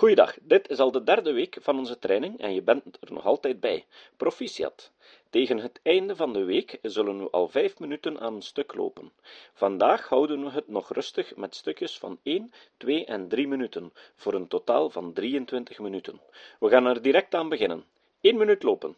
Goeiedag, dit is al de derde week van onze training en je bent er nog altijd bij. Proficiat. Tegen het einde van de week zullen we al vijf minuten aan een stuk lopen. Vandaag houden we het nog rustig met stukjes van 1, 2 en 3 minuten, voor een totaal van 23 minuten. We gaan er direct aan beginnen. 1 minuut lopen.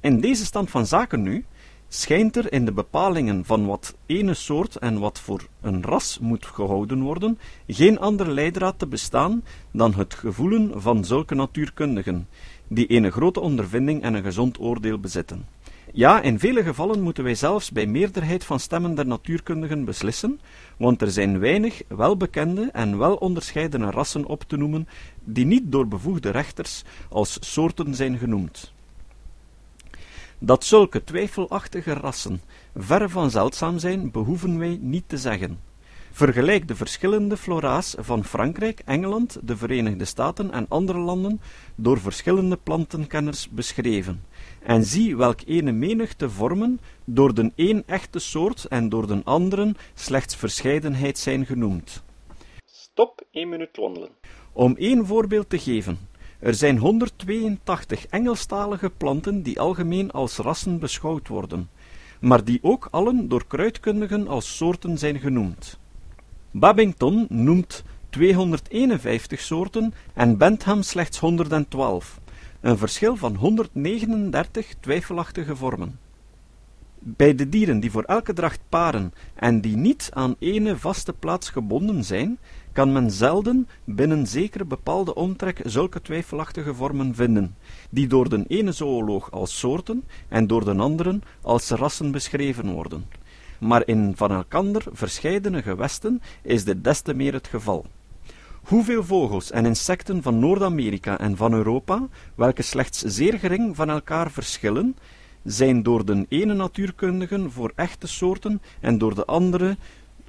In deze stand van zaken nu schijnt er in de bepalingen van wat ene soort en wat voor een ras moet gehouden worden, geen andere leidraad te bestaan dan het gevoelen van zulke natuurkundigen, die een grote ondervinding en een gezond oordeel bezitten. Ja, in vele gevallen moeten wij zelfs bij meerderheid van stemmen der natuurkundigen beslissen, want er zijn weinig welbekende en wel onderscheidene rassen op te noemen, die niet door bevoegde rechters als soorten zijn genoemd. Dat zulke twijfelachtige rassen verre van zeldzaam zijn, behoeven wij niet te zeggen. Vergelijk de verschillende flora's van Frankrijk, Engeland, de Verenigde Staten en andere landen door verschillende plantenkenners beschreven, en zie welk ene menigte vormen door de een echte soort en door de anderen slechts verscheidenheid zijn genoemd. Stop 1 minuut wandelen. Om één voorbeeld te geven, er zijn 182 Engelstalige planten die algemeen als rassen beschouwd worden, maar die ook allen door kruidkundigen als soorten zijn genoemd. Babington noemt 251 soorten en Bentham slechts 112, een verschil van 139 twijfelachtige vormen. Bij de dieren die voor elke dracht paren en die niet aan ene vaste plaats gebonden zijn, kan men zelden binnen zekere bepaalde omtrek zulke twijfelachtige vormen vinden, die door de ene zooloog als soorten en door de anderen als rassen beschreven worden. Maar in van elkander verscheidene gewesten is dit des te meer het geval. Hoeveel vogels en insecten van Noord-Amerika en van Europa, welke slechts zeer gering van elkaar verschillen, zijn door de ene natuurkundigen voor echte soorten en door de andere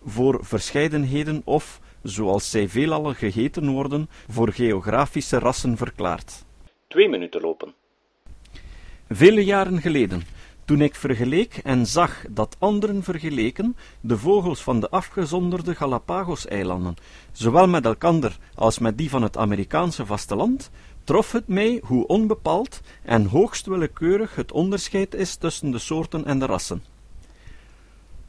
voor verscheidenheden of, zoals zij veelal geheten worden, voor geografische rassen verklaard. Twee minuten lopen. Vele jaren geleden, toen ik vergeleek en zag dat anderen vergeleken de vogels van de afgezonderde Galapagos-eilanden, zowel met elkander als met die van het Amerikaanse vasteland, trof het mij hoe onbepaald en hoogst willekeurig het onderscheid is tussen de soorten en de rassen.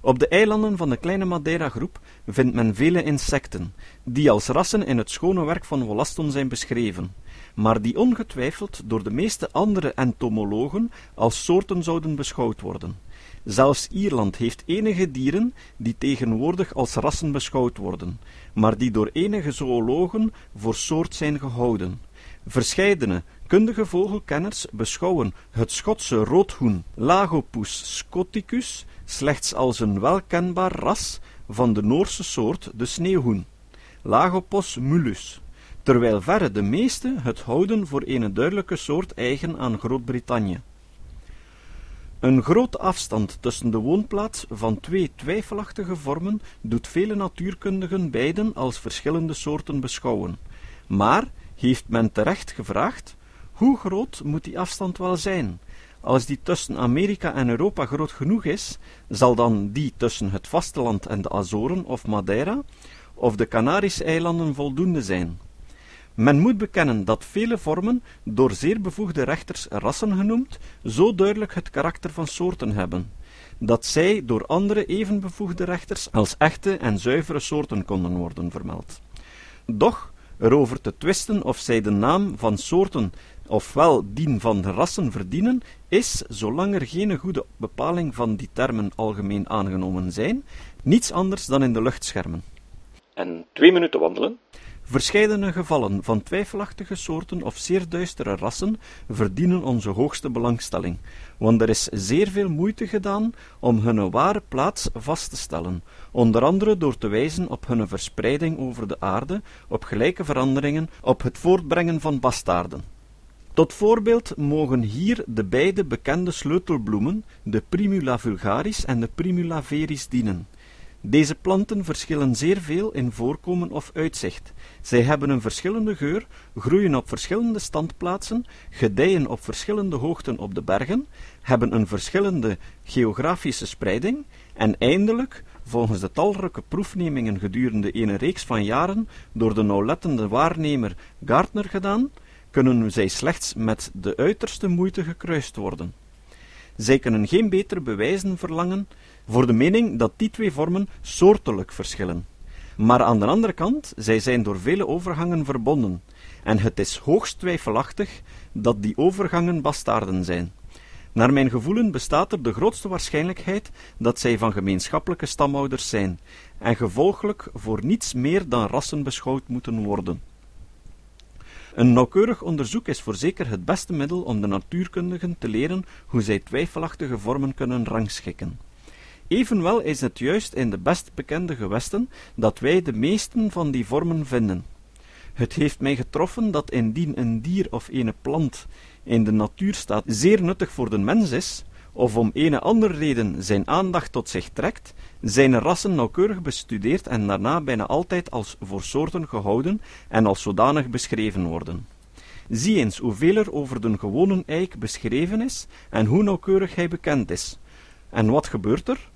Op de eilanden van de kleine Madeira-groep vindt men vele insecten, die als rassen in het schone werk van Wollaston zijn beschreven, maar die ongetwijfeld door de meeste andere entomologen als soorten zouden beschouwd worden. Zelfs Ierland heeft enige dieren die tegenwoordig als rassen beschouwd worden, maar die door enige zoologen voor soort zijn gehouden. Verscheidene kundige vogelkenners beschouwen het Schotse roodhoen Lagopus scoticus slechts als een welkenbaar ras van de Noorse soort de sneeuwhoen, Lagopos mullus, terwijl verre de meeste het houden voor een duidelijke soort eigen aan Groot-Brittannië. Een grote afstand tussen de woonplaats van twee twijfelachtige vormen doet vele natuurkundigen beiden als verschillende soorten beschouwen, maar heeft men terecht gevraagd, hoe groot moet die afstand wel zijn? Als die tussen Amerika en Europa groot genoeg is, zal dan die tussen het vasteland en de Azoren of Madeira of de Canarische eilanden voldoende zijn. Men moet bekennen dat vele vormen, door zeer bevoegde rechters rassen genoemd, zo duidelijk het karakter van soorten hebben, dat zij door andere even bevoegde rechters als echte en zuivere soorten konden worden vermeld. Doch erover te twisten of zij de naam van soorten ofwel dien van rassen verdienen, is, zolang er geen goede bepaling van die termen algemeen aangenomen zijn, niets anders dan in de lucht schermen. En twee minuten wandelen. Verscheidene gevallen van twijfelachtige soorten of zeer duistere rassen verdienen onze hoogste belangstelling, want er is zeer veel moeite gedaan om hun ware plaats vast te stellen, onder andere door te wijzen op hun verspreiding over de aarde, op gelijke veranderingen, op het voortbrengen van bastaarden. Tot voorbeeld mogen hier de beide bekende sleutelbloemen, de Primula vulgaris en de Primula veris dienen. Deze planten verschillen zeer veel in voorkomen of uitzicht. Zij hebben een verschillende geur, groeien op verschillende standplaatsen, gedijen op verschillende hoogten op de bergen, hebben een verschillende geografische spreiding en eindelijk volgens de talrijke proefnemingen gedurende een reeks van jaren door de nauwlettende waarnemer Gartner gedaan, kunnen zij slechts met de uiterste moeite gekruist worden. Zij kunnen geen betere bewijzen verlangen voor de mening dat die twee vormen soortelijk verschillen. Maar aan de andere kant, zij zijn door vele overgangen verbonden, en het is hoogst twijfelachtig dat die overgangen bastaarden zijn. Naar mijn gevoelen bestaat er de grootste waarschijnlijkheid dat zij van gemeenschappelijke stamouders zijn, en gevolglijk voor niets meer dan rassen beschouwd moeten worden. Een nauwkeurig onderzoek is voorzeker het beste middel om de natuurkundigen te leren hoe zij twijfelachtige vormen kunnen rangschikken. Evenwel is het juist in de best bekende gewesten dat wij de meesten van die vormen vinden. Het heeft mij getroffen dat indien een dier of een plant in de natuur staat zeer nuttig voor de mens is, of om een andere reden zijn aandacht tot zich trekt, zijn rassen nauwkeurig bestudeerd en daarna bijna altijd als voor soorten gehouden en als zodanig beschreven worden. Zie eens hoeveel er over de gewone eik beschreven is en hoe nauwkeurig hij bekend is. En wat gebeurt er?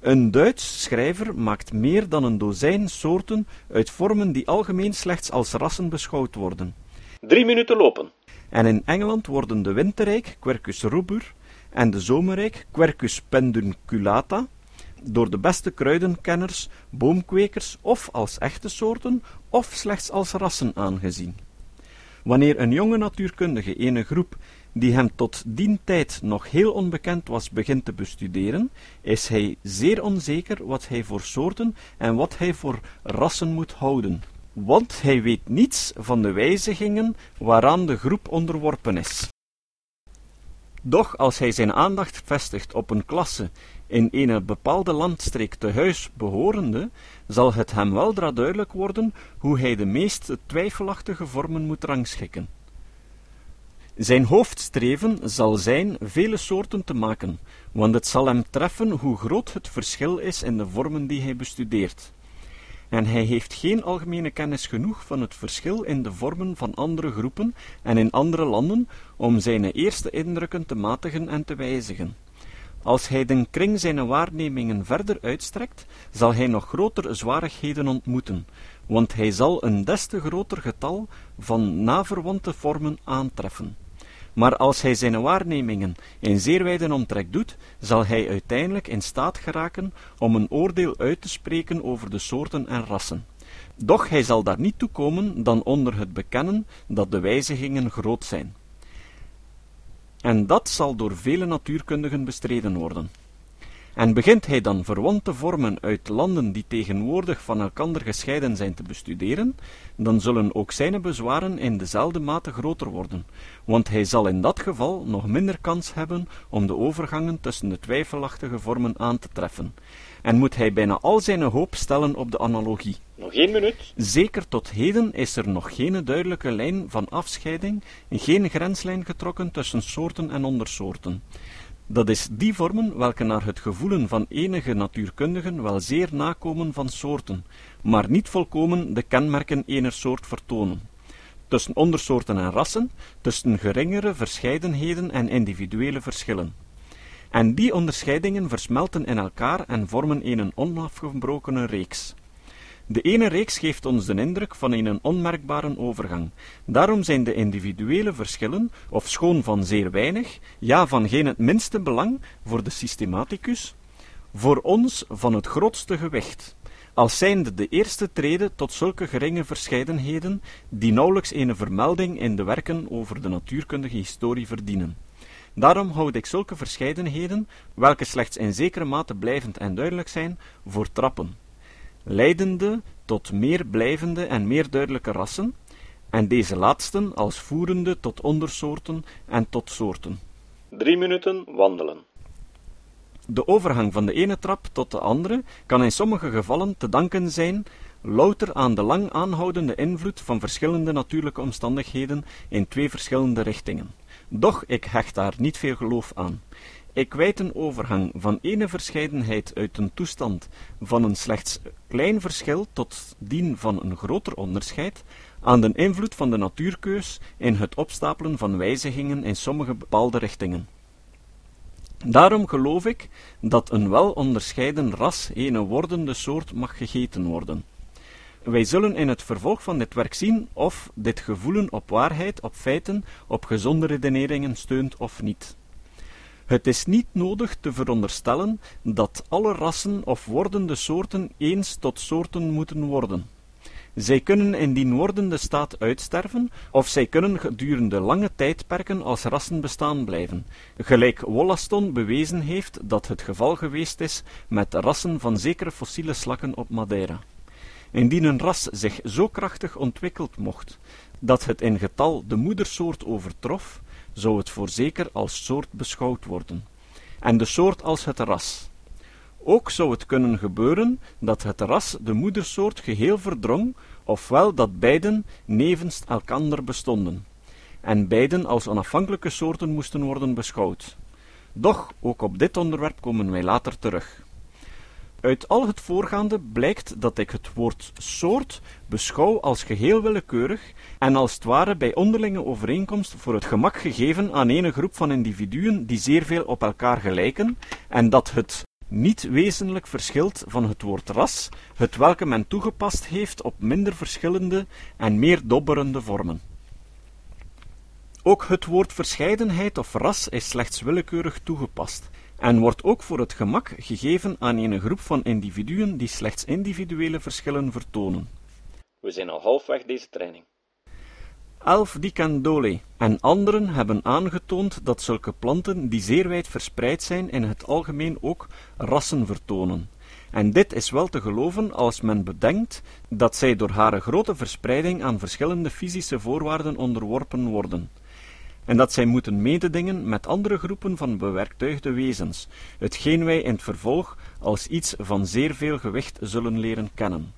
Een Duits schrijver maakt meer dan een dozijn soorten uit vormen die algemeen slechts als rassen beschouwd worden. Drie minuten lopen. En in Engeland worden de winterrijk, Quercus rubur, en de zomerrijk, Quercus pendunculata, door de beste kruidenkenners, boomkwekers of als echte soorten of slechts als rassen aangezien. Wanneer een jonge natuurkundige ene groep die hem tot dien tijd nog heel onbekend was begint te bestuderen, is hij zeer onzeker wat hij voor soorten en wat hij voor rassen moet houden, want hij weet niets van de wijzigingen waaraan de groep onderworpen is. Doch als hij zijn aandacht vestigt op een klasse in een bepaalde landstreek te huis behorende, zal het hem weldra duidelijk worden hoe hij de meest twijfelachtige vormen moet rangschikken. Zijn hoofdstreven zal zijn vele soorten te maken, want het zal hem treffen hoe groot het verschil is in de vormen die hij bestudeert. En hij heeft geen algemene kennis genoeg van het verschil in de vormen van andere groepen en in andere landen om zijn eerste indrukken te matigen en te wijzigen. Als hij den kring zijn waarnemingen verder uitstrekt, zal hij nog grotere zwarigheden ontmoeten, want hij zal een des te groter getal van naverwante vormen aantreffen. Maar als hij zijn waarnemingen in zeer wijde omtrek doet, zal hij uiteindelijk in staat geraken om een oordeel uit te spreken over de soorten en rassen. Doch hij zal daar niet toe komen dan onder het bekennen dat de wijzigingen groot zijn. En dat zal door vele natuurkundigen bestreden worden. En begint hij dan verwante vormen uit landen die tegenwoordig van elkander gescheiden zijn te bestuderen, dan zullen ook zijn bezwaren in dezelfde mate groter worden, want hij zal in dat geval nog minder kans hebben om de overgangen tussen de twijfelachtige vormen aan te treffen, en moet hij bijna al zijn hoop stellen op de analogie. Nog één minuut. Zeker tot heden is er nog geen duidelijke lijn van afscheiding, geen grenslijn getrokken tussen soorten en ondersoorten. Dat is die vormen welke naar het gevoelen van enige natuurkundigen wel zeer nakomen van soorten, maar niet volkomen de kenmerken ener soort vertonen. Tussen ondersoorten en rassen, tussen geringere verscheidenheden en individuele verschillen. En die onderscheidingen versmelten in elkaar en vormen een onafgebrokene reeks. De ene reeks geeft ons de indruk van een onmerkbare overgang. Daarom zijn de individuele verschillen, of schoon van zeer weinig, ja van geen het minste belang voor de systematicus, voor ons van het grootste gewicht, als zijnde de eerste trede tot zulke geringe verscheidenheden, die nauwelijks een vermelding in de werken over de natuurkundige historie verdienen. Daarom houd ik zulke verscheidenheden, welke slechts in zekere mate blijvend en duidelijk zijn, voor trappen leidende tot meer blijvende en meer duidelijke rassen, en deze laatsten als voerende tot ondersoorten en tot soorten. Drie minuten wandelen. De overgang van de ene trap tot de andere kan in sommige gevallen te danken zijn louter aan de lang aanhoudende invloed van verschillende natuurlijke omstandigheden in twee verschillende richtingen. Doch ik hecht daar niet veel geloof aan. Ik wijt een overgang van ene verscheidenheid uit een toestand van een slechts klein verschil tot dien van een groter onderscheid aan de invloed van de natuurkeus in het opstapelen van wijzigingen in sommige bepaalde richtingen. Daarom geloof ik dat een wel onderscheiden ras een wordende soort mag gegeten worden. Wij zullen in het vervolg van dit werk zien of dit gevoelen op waarheid, op feiten, op gezonde redeneringen steunt of niet. Het is niet nodig te veronderstellen dat alle rassen of wordende soorten eens tot soorten moeten worden. Zij kunnen in die wordende staat uitsterven, of zij kunnen gedurende lange tijdperken als rassen bestaan blijven, gelijk Wollaston bewezen heeft dat het geval geweest is met rassen van zekere fossiele slakken op Madeira. Indien een ras zich zo krachtig ontwikkeld mocht, dat het in getal de moedersoort overtrof, zou het voorzeker als soort beschouwd worden, en de soort als het ras. Ook zou het kunnen gebeuren dat het ras de moedersoort geheel verdrong, ofwel dat beiden nevens elkander bestonden, en beiden als onafhankelijke soorten moesten worden beschouwd. Doch ook op dit onderwerp komen wij later terug. Uit al het voorgaande blijkt dat ik het woord soort beschouw als geheel willekeurig en als het ware bij onderlinge overeenkomst voor het gemak gegeven aan ene groep van individuen die zeer veel op elkaar gelijken, en dat het niet wezenlijk verschilt van het woord ras, het welke men toegepast heeft op minder verschillende en meer dobberende vormen. Ook het woord verscheidenheid of ras is slechts willekeurig toegepast en wordt ook voor het gemak gegeven aan een groep van individuen die slechts individuele verschillen vertonen. We zijn al halfweg deze training. Elf Dicandole en anderen hebben aangetoond dat zulke planten die zeer wijd verspreid zijn in het algemeen ook rassen vertonen. En dit is wel te geloven als men bedenkt dat zij door haar grote verspreiding aan verschillende fysische voorwaarden onderworpen worden en dat zij moeten mededingen met andere groepen van bewerktuigde wezens, hetgeen wij in het vervolg als iets van zeer veel gewicht zullen leren kennen.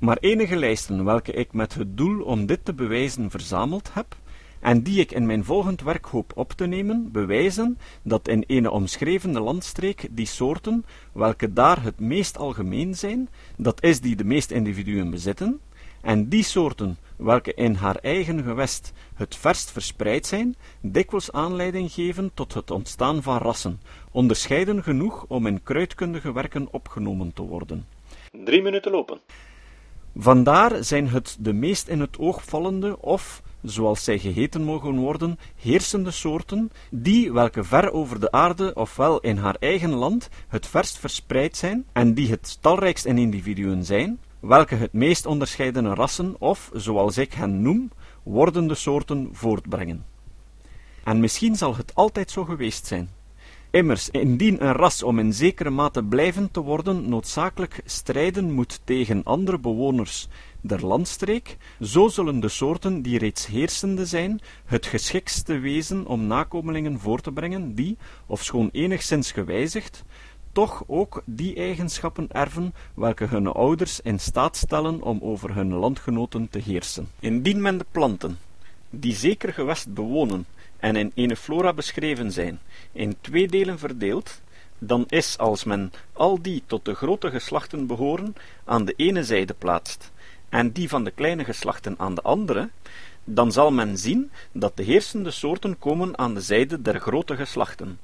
Maar enige lijsten welke ik met het doel om dit te bewijzen verzameld heb, en die ik in mijn volgend werk hoop op te nemen, bewijzen dat in een omschrevene landstreek die soorten, welke daar het meest algemeen zijn, dat is die de meeste individuen bezitten, en die soorten welke in haar eigen gewest het verst verspreid zijn, dikwijls aanleiding geven tot het ontstaan van rassen, onderscheiden genoeg om in kruidkundige werken opgenomen te worden. Drie minuten lopen. Vandaar zijn het de meest in het oog vallende of, zoals zij geheten mogen worden, heersende soorten, die welke ver over de aarde ofwel in haar eigen land het verst verspreid zijn en die het talrijkst in individuen zijn, welke het meest onderscheidene rassen of, zoals ik hen noem, wordende soorten voortbrengen. En misschien zal het altijd zo geweest zijn. Immers, indien een ras om in zekere mate blijvend te worden noodzakelijk strijden moet tegen andere bewoners der landstreek, zo zullen de soorten die reeds heersende zijn, het geschiktste wezen om nakomelingen voor te brengen die, ofschoon enigszins gewijzigd, toch ook die eigenschappen erven welke hun ouders in staat stellen om over hun landgenoten te heersen. Indien men de planten, die zeker gewest bewonen en in een flora beschreven zijn, in twee delen verdeelt, dan is, als men al die tot de grote geslachten behoren, aan de ene zijde plaatst, en die van de kleine geslachten aan de andere, dan zal men zien dat de heersende soorten komen aan de zijde der grote geslachten.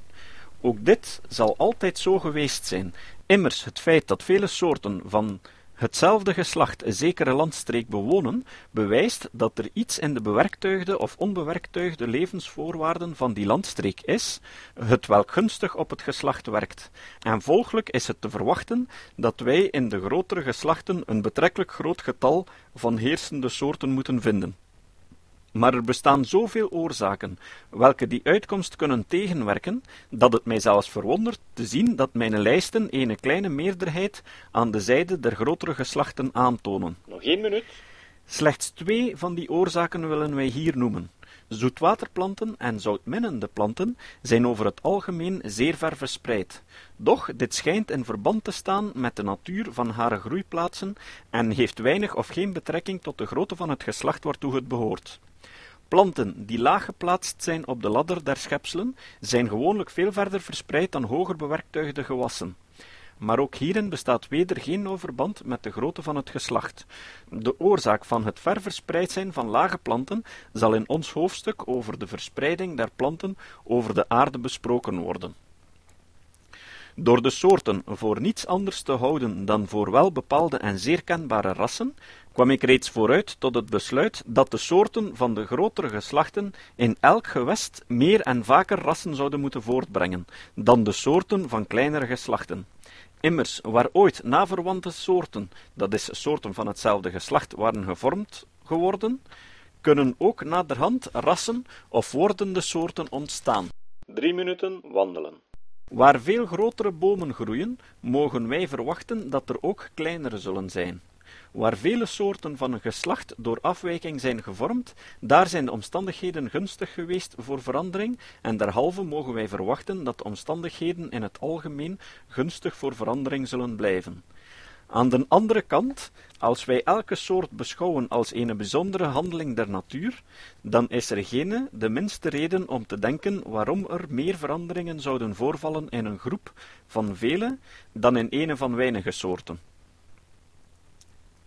Ook dit zal altijd zo geweest zijn. Immers, het feit dat vele soorten van hetzelfde geslacht een zekere landstreek bewonen, bewijst dat er iets in de bewerktuigde of onbewerktuigde levensvoorwaarden van die landstreek is, het welk gunstig op het geslacht werkt. En volgelijk is het te verwachten dat wij in de grotere geslachten een betrekkelijk groot getal van heersende soorten moeten vinden. Maar er bestaan zoveel oorzaken, welke die uitkomst kunnen tegenwerken, dat het mij zelfs verwondert te zien dat mijn lijsten een kleine meerderheid aan de zijde der grotere geslachten aantonen. Nog één minuut. Slechts twee van die oorzaken willen wij hier noemen. Zoetwaterplanten en zoutminnende planten zijn over het algemeen zeer ver verspreid. Doch dit schijnt in verband te staan met de natuur van haar groeiplaatsen en heeft weinig of geen betrekking tot de grootte van het geslacht waartoe het behoort. Planten die laag geplaatst zijn op de ladder der schepselen, zijn gewoonlijk veel verder verspreid dan hoger bewerktuigde gewassen. Maar ook hierin bestaat weder geen overband met de grootte van het geslacht. De oorzaak van het ver verspreid zijn van lage planten zal in ons hoofdstuk over de verspreiding der planten over de aarde besproken worden. Door de soorten voor niets anders te houden dan voor wel bepaalde en zeer kenbare rassen, kwam ik reeds vooruit tot het besluit dat de soorten van de grotere geslachten in elk gewest meer en vaker rassen zouden moeten voortbrengen dan de soorten van kleinere geslachten. Immers, waar ooit naverwante soorten, dat is soorten van hetzelfde geslacht, waren gevormd geworden, kunnen ook naderhand rassen of wordende soorten ontstaan. Drie minuten wandelen. Waar veel grotere bomen groeien, mogen wij verwachten dat er ook kleinere zullen zijn. Waar vele soorten van een geslacht door afwijking zijn gevormd, daar zijn de omstandigheden gunstig geweest voor verandering, en derhalve mogen wij verwachten dat de omstandigheden in het algemeen gunstig voor verandering zullen blijven. Aan de andere kant, als wij elke soort beschouwen als een bijzondere handeling der natuur, dan is er geen de minste reden om te denken waarom er meer veranderingen zouden voorvallen in een groep van vele dan in een van weinige soorten.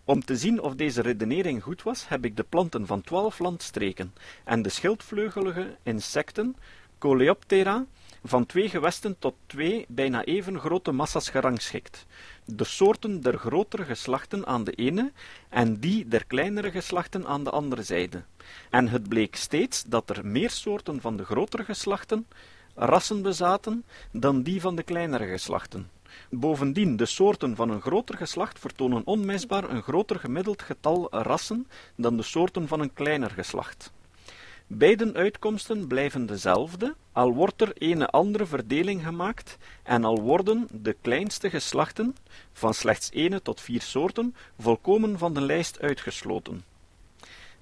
Om te zien of deze redenering goed was, heb ik de planten van twaalf landstreken en de schildvleugelige insecten, Coleoptera, van twee gewesten tot twee bijna even grote massa's gerangschikt, de soorten der grotere geslachten aan de ene en die der kleinere geslachten aan de andere zijde. En het bleek steeds dat er meer soorten van de grotere geslachten rassen bezaten dan die van de kleinere geslachten. Bovendien, de soorten van een groter geslacht vertonen onmisbaar een groter gemiddeld getal rassen dan de soorten van een kleiner geslacht. Beiden uitkomsten blijven dezelfde, al wordt er een andere verdeling gemaakt en al worden de kleinste geslachten, van slechts ene tot vier soorten, volkomen van de lijst uitgesloten.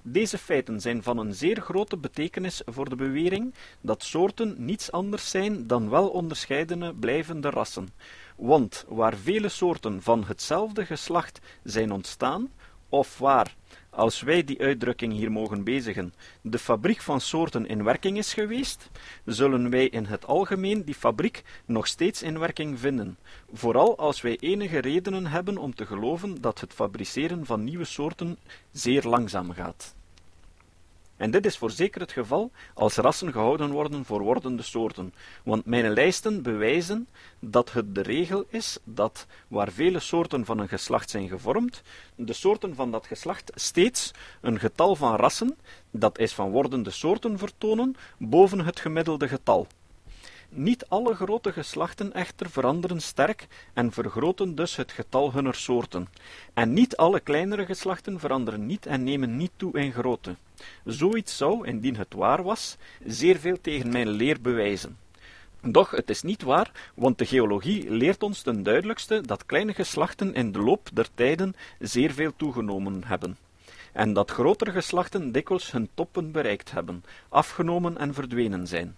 Deze feiten zijn van een zeer grote betekenis voor de bewering dat soorten niets anders zijn dan wel onderscheidene blijvende rassen, want waar vele soorten van hetzelfde geslacht zijn ontstaan, of waar, als wij die uitdrukking hier mogen bezigen, de fabriek van soorten in werking is geweest, zullen wij in het algemeen die fabriek nog steeds in werking vinden, vooral als wij enige redenen hebben om te geloven dat het fabriceren van nieuwe soorten zeer langzaam gaat. En dit is voorzeker het geval als rassen gehouden worden voor wordende soorten, want mijn lijsten bewijzen dat het de regel is dat waar vele soorten van een geslacht zijn gevormd, de soorten van dat geslacht steeds een getal van rassen, dat is van wordende soorten vertonen, boven het gemiddelde getal. Niet alle grote geslachten echter veranderen sterk en vergroten dus het getal hunner soorten. En niet alle kleinere geslachten veranderen niet en nemen niet toe in grootte. Zoiets zou, indien het waar was, zeer veel tegen mijn leer bewijzen. Doch het is niet waar, want de geologie leert ons ten duidelijkste dat kleine geslachten in de loop der tijden zeer veel toegenomen hebben, en dat grotere geslachten dikwijls hun toppen bereikt hebben, afgenomen en verdwenen zijn.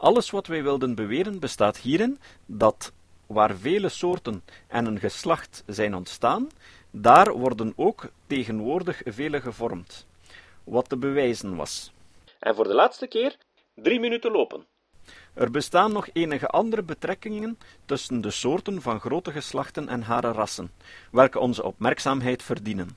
Alles wat wij wilden beweren bestaat hierin dat waar vele soorten en een geslacht zijn ontstaan, daar worden ook tegenwoordig vele gevormd, wat te bewijzen was. En voor de laatste keer drie minuten lopen. Er bestaan nog enige andere betrekkingen tussen de soorten van grote geslachten en hare rassen, welke onze opmerkzaamheid verdienen.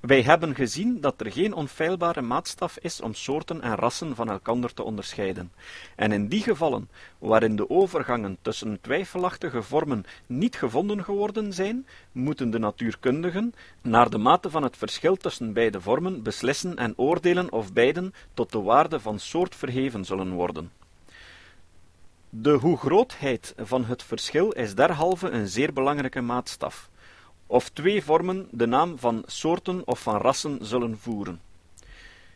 Wij hebben gezien dat er geen onfeilbare maatstaf is om soorten en rassen van elkander te onderscheiden, en in die gevallen waarin de overgangen tussen twijfelachtige vormen niet gevonden geworden zijn, moeten de natuurkundigen, naar de mate van het verschil tussen beide vormen, beslissen en oordelen of beiden tot de waarde van soort verheven zullen worden. De hoegrootheid van het verschil is derhalve een zeer belangrijke maatstaf of twee vormen de naam van soorten of van rassen zullen voeren.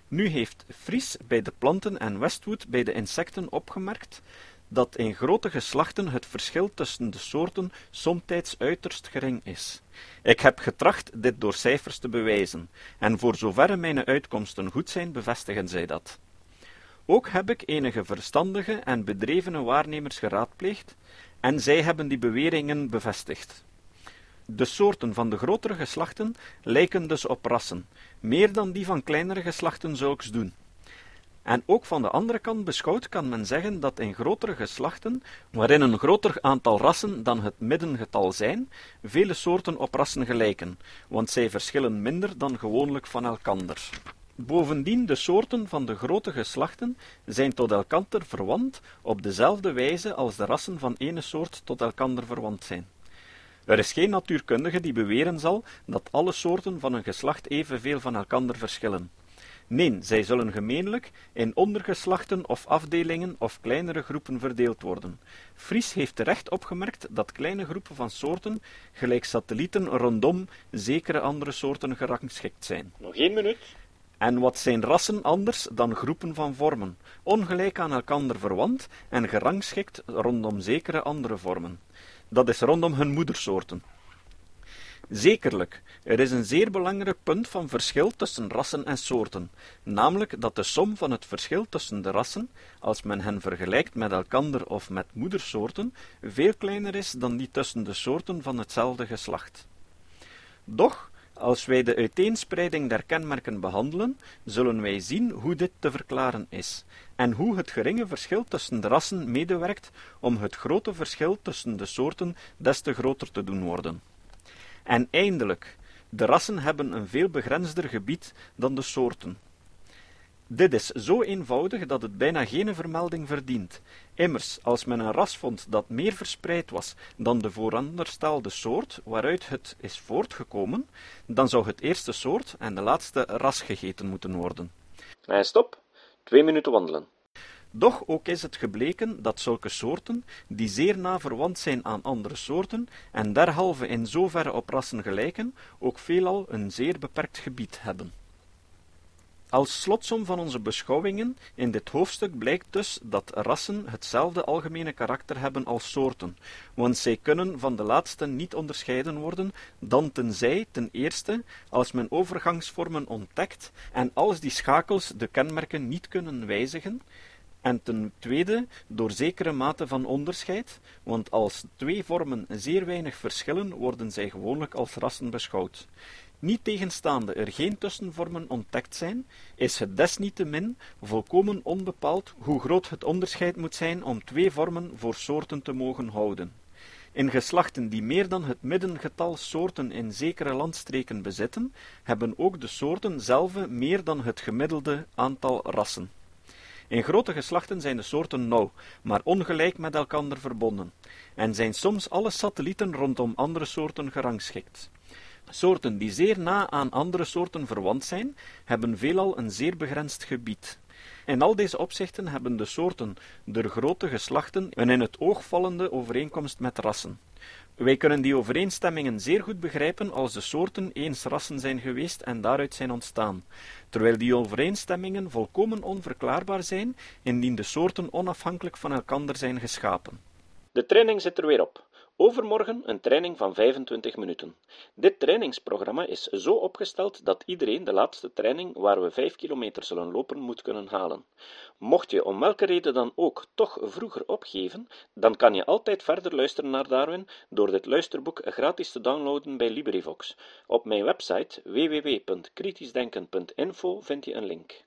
Nu heeft Fries bij de planten en Westwood bij de insecten opgemerkt dat in grote geslachten het verschil tussen de soorten somtijds uiterst gering is. Ik heb getracht dit door cijfers te bewijzen, en voor zoverre mijn uitkomsten goed zijn, bevestigen zij dat. Ook heb ik enige verstandige en bedrevene waarnemers geraadpleegd, en zij hebben die beweringen bevestigd. De soorten van de grotere geslachten lijken dus op rassen, meer dan die van kleinere geslachten zulks doen. En ook van de andere kant beschouwd kan men zeggen dat in grotere geslachten, waarin een groter aantal rassen dan het middengetal zijn, vele soorten op rassen gelijken, want zij verschillen minder dan gewoonlijk van elkander. Bovendien, de soorten van de grote geslachten zijn tot elkander verwant op dezelfde wijze als de rassen van ene soort tot elkander verwant zijn. Er is geen natuurkundige die beweren zal dat alle soorten van een geslacht evenveel van elkander verschillen. Nee, zij zullen gemeenlijk in ondergeslachten of afdelingen of kleinere groepen verdeeld worden. Fries heeft terecht opgemerkt dat kleine groepen van soorten, gelijk satellieten rondom zekere andere soorten gerangschikt zijn. Nog één minuut. En wat zijn rassen anders dan groepen van vormen, ongelijk aan elkander verwant en gerangschikt rondom zekere andere vormen. Dat is rondom hun moedersoorten. Zekerlijk, er is een zeer belangrijk punt van verschil tussen rassen en soorten, namelijk dat de som van het verschil tussen de rassen, als men hen vergelijkt met elkander of met moedersoorten, veel kleiner is dan die tussen de soorten van hetzelfde geslacht. Doch, als wij de uiteenspreiding der kenmerken behandelen, zullen wij zien hoe dit te verklaren is, en hoe het geringe verschil tussen de rassen medewerkt om het grote verschil tussen de soorten des te groter te doen worden. En eindelijk, de rassen hebben een veel begrensder gebied dan de soorten. Dit is zo eenvoudig dat het bijna geen vermelding verdient. Immers, als men een ras vond dat meer verspreid was dan de vooronderstelde soort waaruit het is voortgekomen, dan zou het eerste soort en de laatste ras gegeten moeten worden. En stop. Twee minuten wandelen. Doch ook is het gebleken dat zulke soorten, die zeer na verwant zijn aan andere soorten, en derhalve in zoverre op rassen gelijken, ook veelal een zeer beperkt gebied hebben. Als slotsom van onze beschouwingen in dit hoofdstuk blijkt dus dat rassen hetzelfde algemene karakter hebben als soorten, want zij kunnen van de laatste niet onderscheiden worden dan tenzij, ten eerste, als men overgangsvormen ontdekt en als die schakels de kenmerken niet kunnen wijzigen, en ten tweede door zekere mate van onderscheid, want als twee vormen zeer weinig verschillen, worden zij gewoonlijk als rassen beschouwd. Niet tegenstaande er geen tussenvormen ontdekt zijn, is het desniettemin volkomen onbepaald hoe groot het onderscheid moet zijn om twee vormen voor soorten te mogen houden. In geslachten die meer dan het middengetal soorten in zekere landstreken bezitten, hebben ook de soorten zelve meer dan het gemiddelde aantal rassen. In grote geslachten zijn de soorten nauw, maar ongelijk met elkander verbonden, en zijn soms alle satellieten rondom andere soorten gerangschikt. Soorten die zeer na aan andere soorten verwant zijn, hebben veelal een zeer begrensd gebied. In al deze opzichten hebben de soorten der grote geslachten een in het oog vallende overeenkomst met rassen. Wij kunnen die overeenstemmingen zeer goed begrijpen als de soorten eens rassen zijn geweest en daaruit zijn ontstaan, terwijl die overeenstemmingen volkomen onverklaarbaar zijn indien de soorten onafhankelijk van elkander zijn geschapen. De training zit er weer op. Overmorgen een training van 25 minuten. Dit trainingsprogramma is zo opgesteld dat iedereen de laatste training, waar we 5 kilometer zullen lopen, moet kunnen halen. Mocht je om welke reden dan ook toch vroeger opgeven, dan kan je altijd verder luisteren naar Darwin door dit luisterboek gratis te downloaden bij LibriVox. Op mijn website www.kritischdenken.info vind je een link.